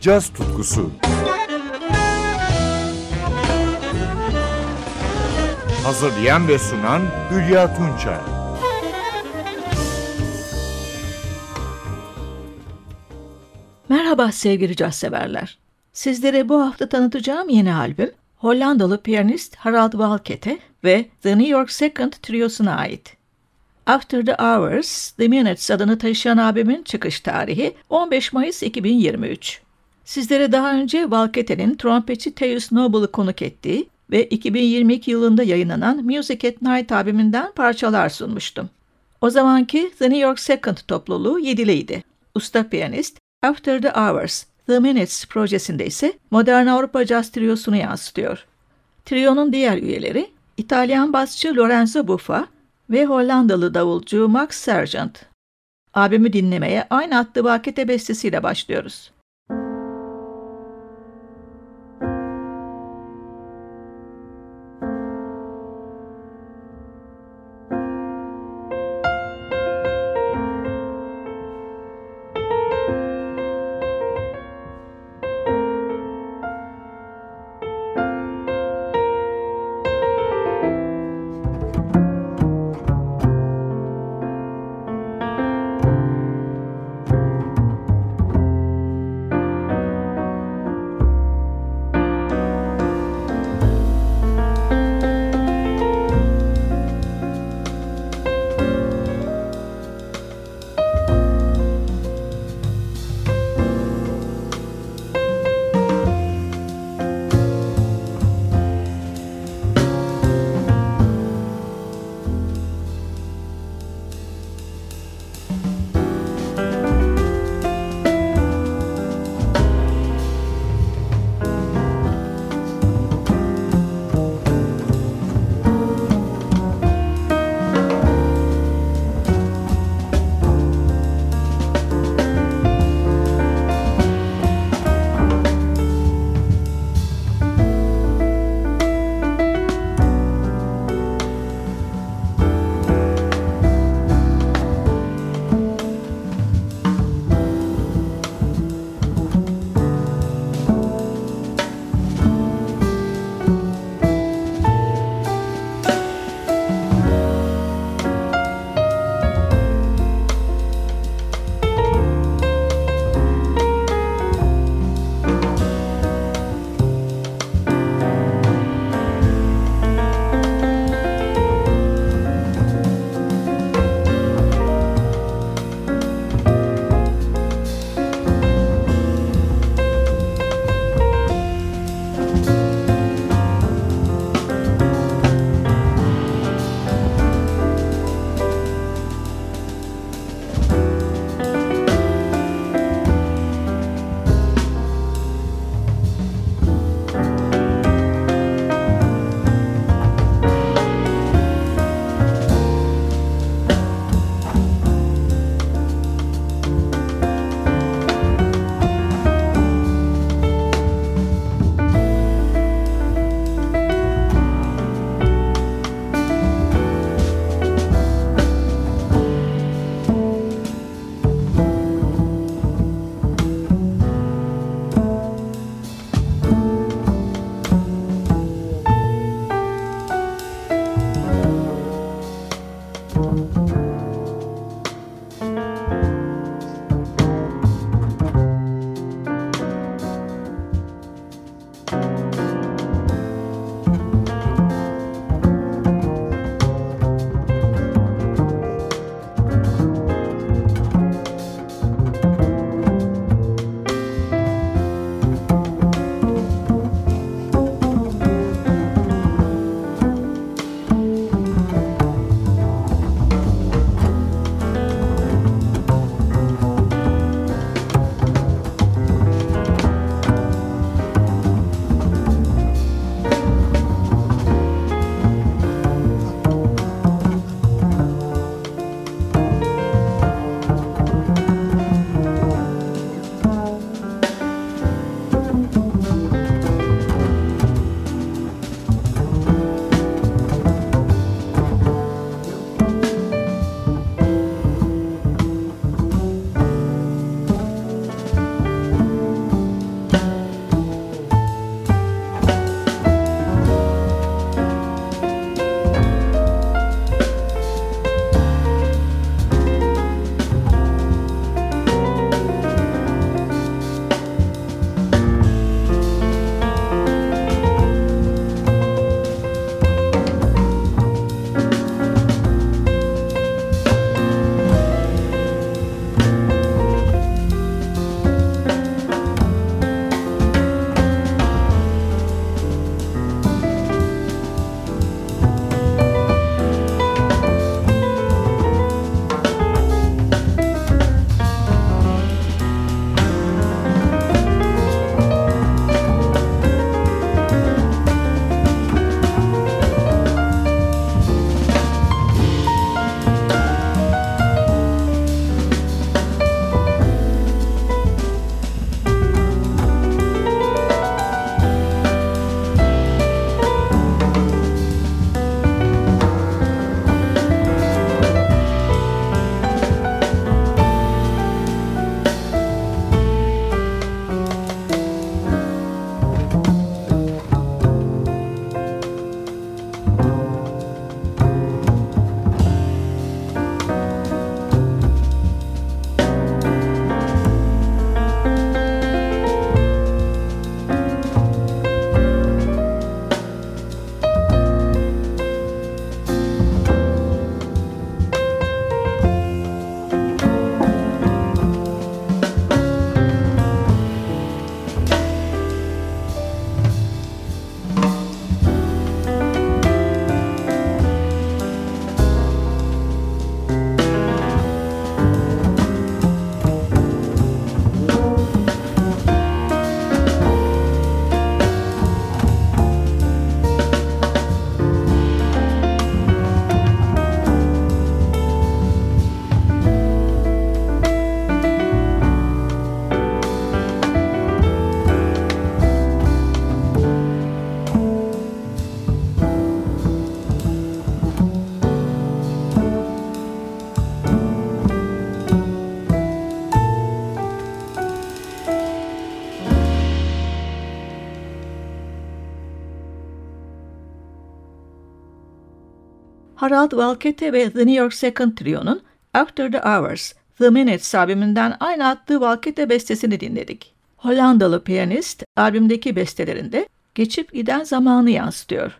caz tutkusu. Hazırlayan ve sunan Hülya Tunçay. Merhaba sevgili caz severler. Sizlere bu hafta tanıtacağım yeni albüm Hollandalı piyanist Harald Walkete ve The New York Second Trio'suna ait. After the Hours, The Minutes adını taşıyan albümün çıkış tarihi 15 Mayıs 2023. Sizlere daha önce Walkete'nin trompetçi Teus Noble'ı konuk ettiği ve 2022 yılında yayınlanan Music at Night albümünden parçalar sunmuştum. O zamanki The New York Second topluluğu yediliydi. Usta piyanist After the Hours, The Minutes projesinde ise modern Avrupa Jazz Trio'sunu yansıtıyor. Trio'nun diğer üyeleri İtalyan basçı Lorenzo Buffa ve Hollandalı davulcu Max Sargent. Albümü dinlemeye aynı adlı vakete bestesiyle başlıyoruz. Harald Valkete ve The New York Second Trio'nun After the Hours, The Minutes albümünden aynı adlı Valkete bestesini dinledik. Hollandalı piyanist albümdeki bestelerinde geçip giden zamanı yansıtıyor.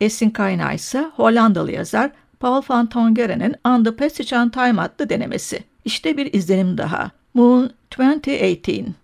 Esin kaynağı ise Hollandalı yazar Paul van Tongeren'in On the Passage on Time adlı denemesi. İşte bir izlenim daha. Moon 2018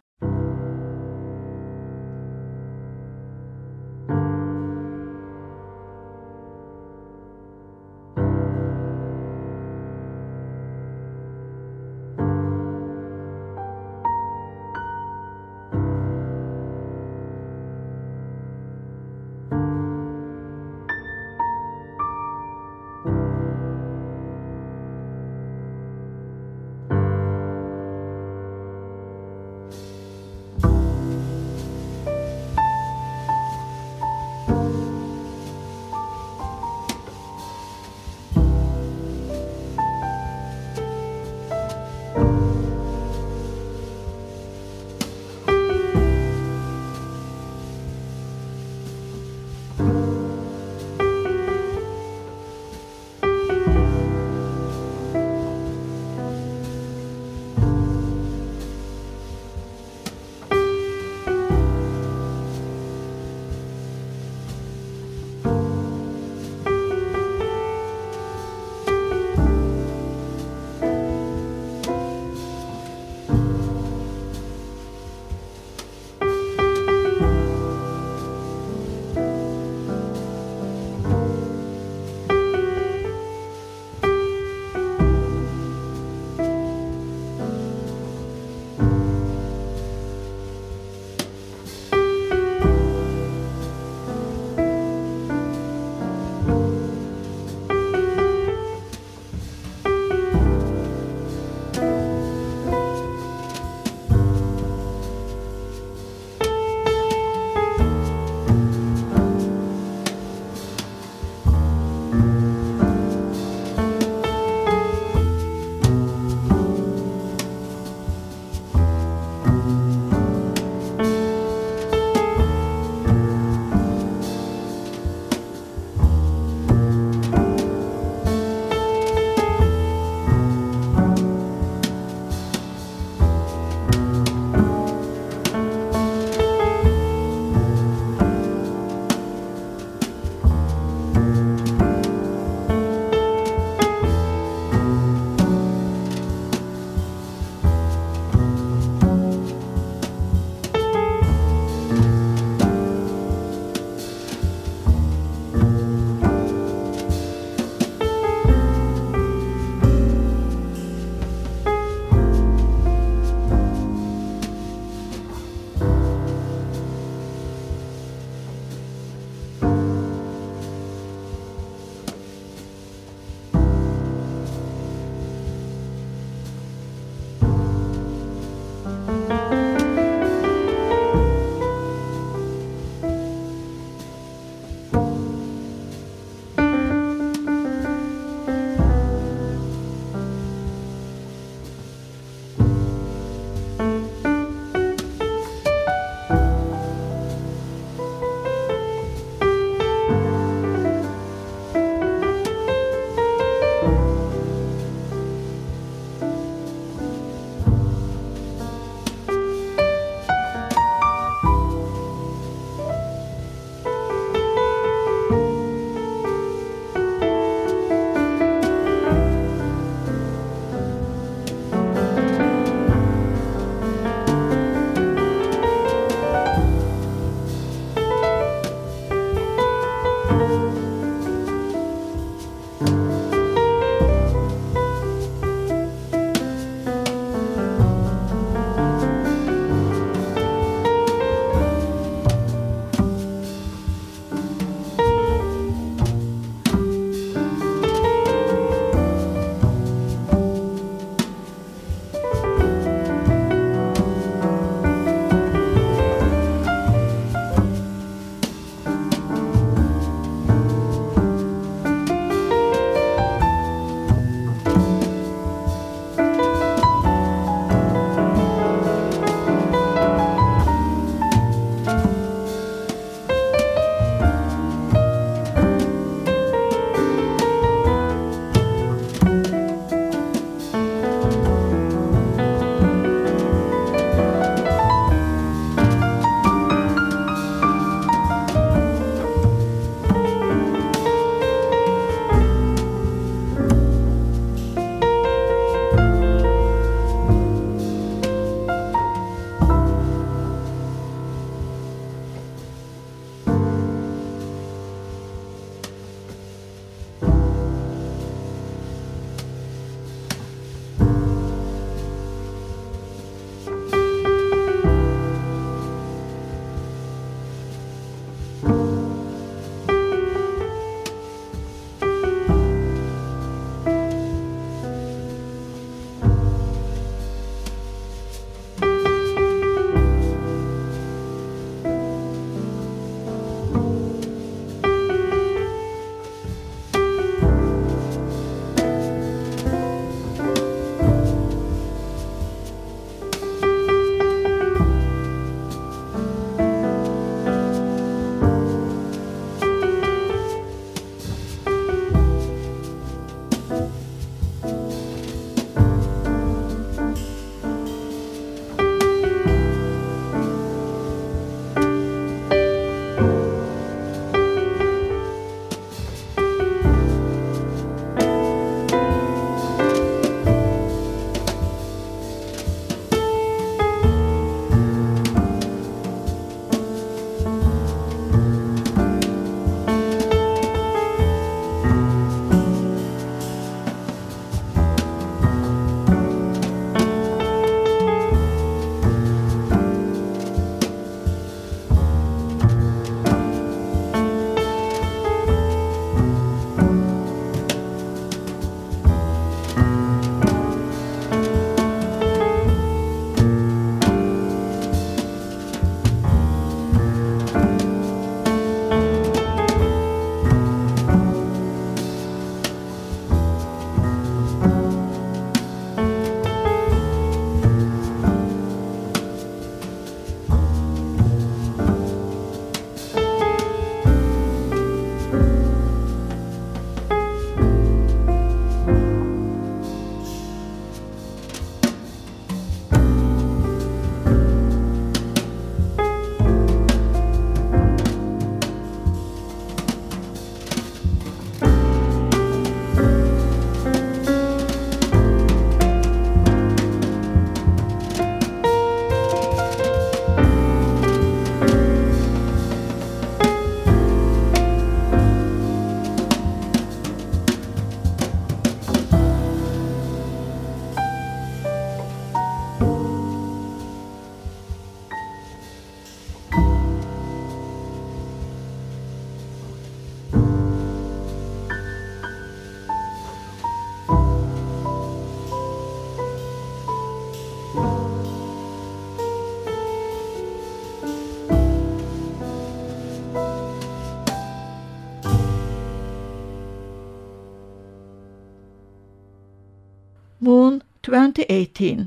2018.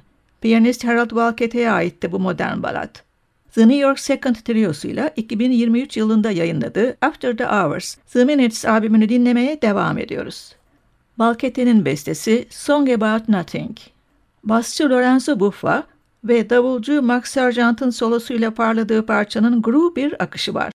Piyanist Harold Walkett'e aitti bu modern balat. The New York Second Trio'suyla 2023 yılında yayınladığı After the Hours, The Minutes albümünü dinlemeye devam ediyoruz. Balkette'nin bestesi Song About Nothing. Basçı Lorenzo Buffa ve davulcu Max Sargent'ın solosuyla parladığı parçanın groove bir akışı var.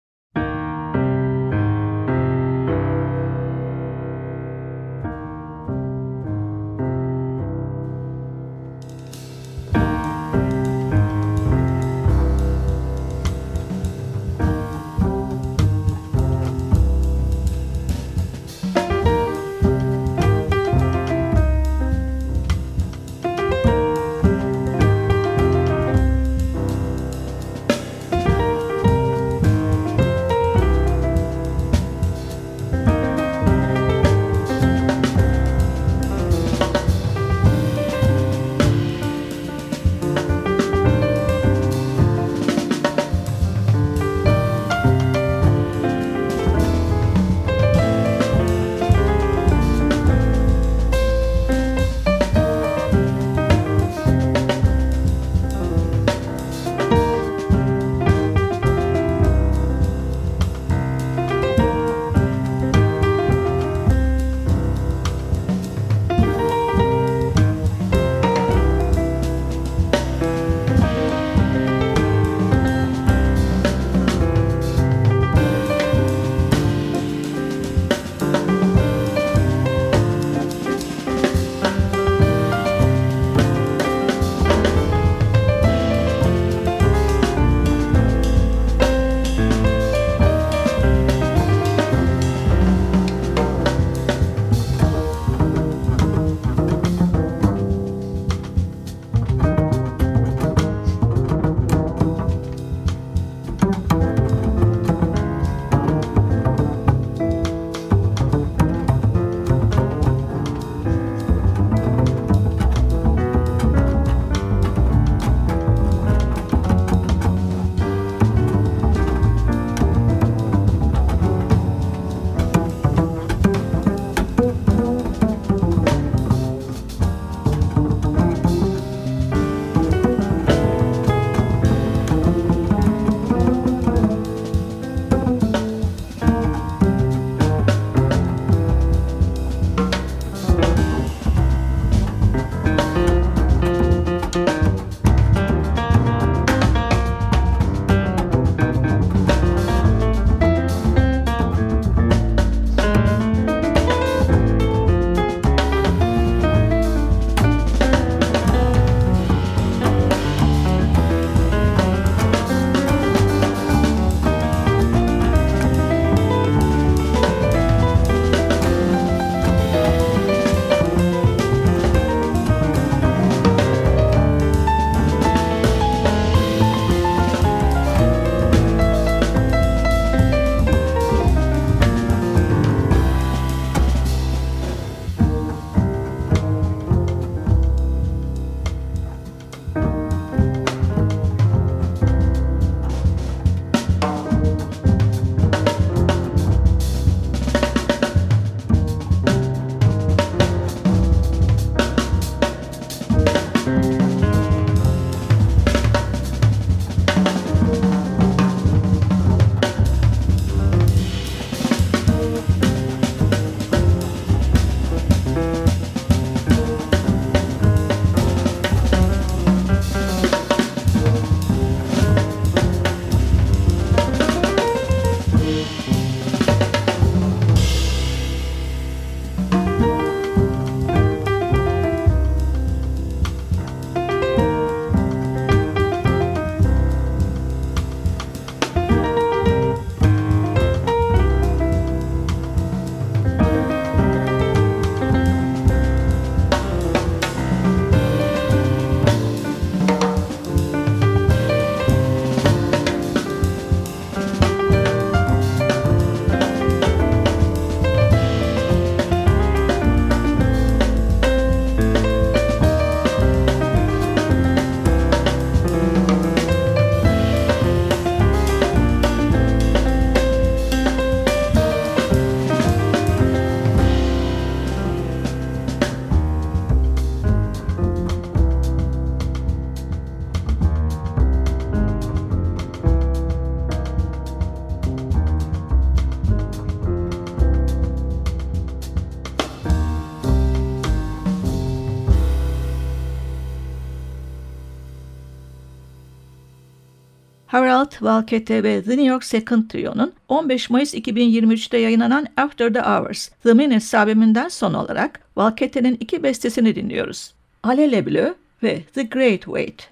Harold Valkete ve The New York Second Trio'nun 15 Mayıs 2023'te yayınlanan After the Hours, The Minutes albümünden son olarak Valkete'nin iki bestesini dinliyoruz. Alele Bleu ve The Great Wait.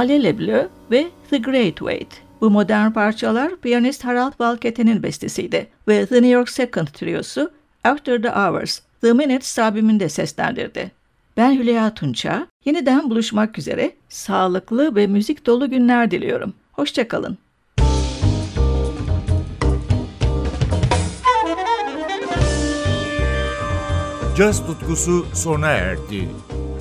Ale Leblanc ve The Great Wait. Bu modern parçalar piyanist Harald Valkete'nin bestesiydi ve The New York Second Triosu After the Hours, The Minutes albümünde seslendirdi. Ben Hülya Tunça, yeniden buluşmak üzere sağlıklı ve müzik dolu günler diliyorum. Hoşçakalın. Caz tutkusu sona erdi.